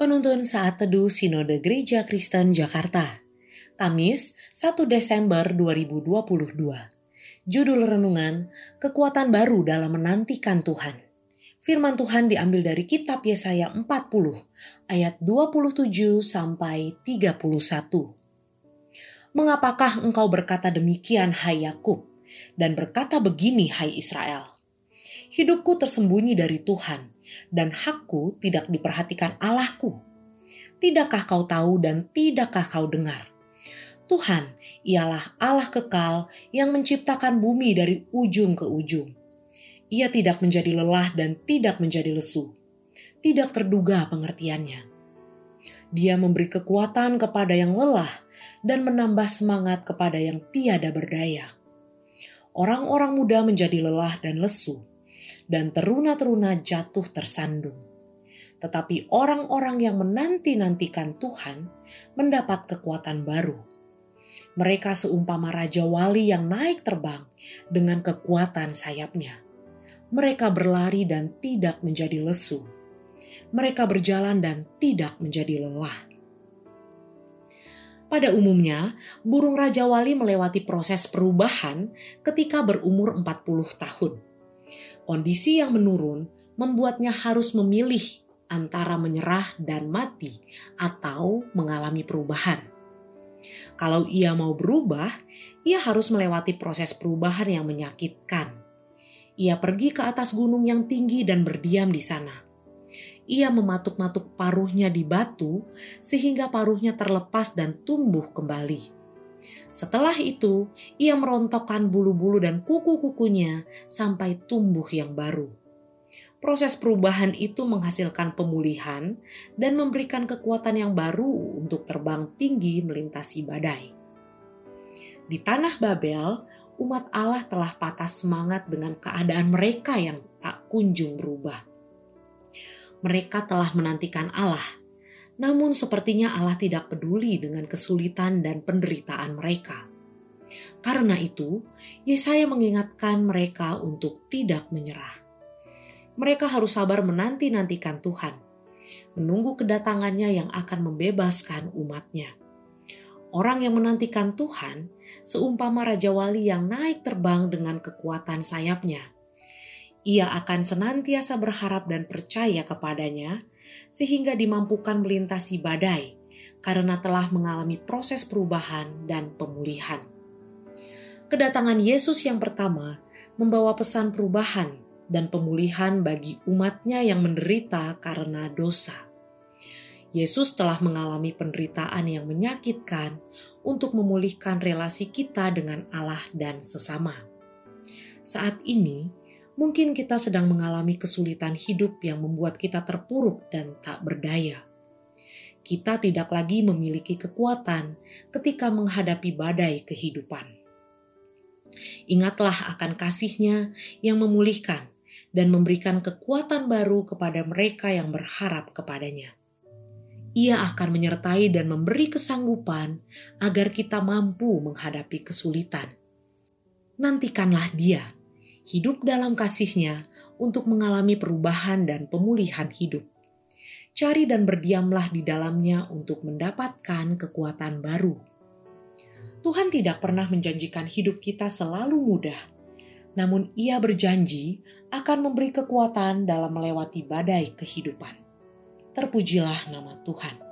Penuntun Saat Teduh Sinode Gereja Kristen Jakarta. Kamis, 1 Desember 2022. Judul renungan, Kekuatan Baru dalam Menantikan Tuhan. Firman Tuhan diambil dari kitab Yesaya 40 ayat 27 sampai 31. Mengapakah engkau berkata demikian hai Yakub dan berkata begini hai Israel? Hidupku tersembunyi dari Tuhan dan hakku tidak diperhatikan Allahku. Tidakkah kau tahu dan tidakkah kau dengar? Tuhan ialah Allah kekal yang menciptakan bumi dari ujung ke ujung. Ia tidak menjadi lelah dan tidak menjadi lesu. Tidak terduga pengertiannya. Dia memberi kekuatan kepada yang lelah dan menambah semangat kepada yang tiada berdaya. Orang-orang muda menjadi lelah dan lesu, dan teruna-teruna jatuh tersandung. Tetapi orang-orang yang menanti-nantikan Tuhan mendapat kekuatan baru. Mereka seumpama raja wali yang naik terbang dengan kekuatan sayapnya. Mereka berlari dan tidak menjadi lesu. Mereka berjalan dan tidak menjadi lelah. Pada umumnya, burung raja wali melewati proses perubahan ketika berumur 40 tahun Kondisi yang menurun membuatnya harus memilih antara menyerah dan mati atau mengalami perubahan. Kalau ia mau berubah, ia harus melewati proses perubahan yang menyakitkan. Ia pergi ke atas gunung yang tinggi dan berdiam di sana. Ia mematuk-matuk paruhnya di batu sehingga paruhnya terlepas dan tumbuh kembali. Setelah itu, ia merontokkan bulu-bulu dan kuku-kukunya sampai tumbuh yang baru. Proses perubahan itu menghasilkan pemulihan dan memberikan kekuatan yang baru untuk terbang tinggi melintasi badai. Di tanah Babel, umat Allah telah patah semangat dengan keadaan mereka yang tak kunjung berubah. Mereka telah menantikan Allah namun sepertinya Allah tidak peduli dengan kesulitan dan penderitaan mereka. Karena itu, Yesaya mengingatkan mereka untuk tidak menyerah. Mereka harus sabar menanti-nantikan Tuhan, menunggu kedatangannya yang akan membebaskan umatnya. Orang yang menantikan Tuhan seumpama Raja Wali yang naik terbang dengan kekuatan sayapnya. Ia akan senantiasa berharap dan percaya kepadanya sehingga dimampukan melintasi badai karena telah mengalami proses perubahan dan pemulihan. Kedatangan Yesus yang pertama membawa pesan perubahan dan pemulihan bagi umatnya yang menderita karena dosa. Yesus telah mengalami penderitaan yang menyakitkan untuk memulihkan relasi kita dengan Allah dan sesama. Saat ini, mungkin kita sedang mengalami kesulitan hidup yang membuat kita terpuruk dan tak berdaya. Kita tidak lagi memiliki kekuatan ketika menghadapi badai kehidupan. Ingatlah akan kasihnya yang memulihkan dan memberikan kekuatan baru kepada mereka yang berharap kepadanya. Ia akan menyertai dan memberi kesanggupan agar kita mampu menghadapi kesulitan. Nantikanlah Dia hidup dalam kasihnya untuk mengalami perubahan dan pemulihan hidup. Cari dan berdiamlah di dalamnya untuk mendapatkan kekuatan baru. Tuhan tidak pernah menjanjikan hidup kita selalu mudah, namun Ia berjanji akan memberi kekuatan dalam melewati badai kehidupan. Terpujilah nama Tuhan.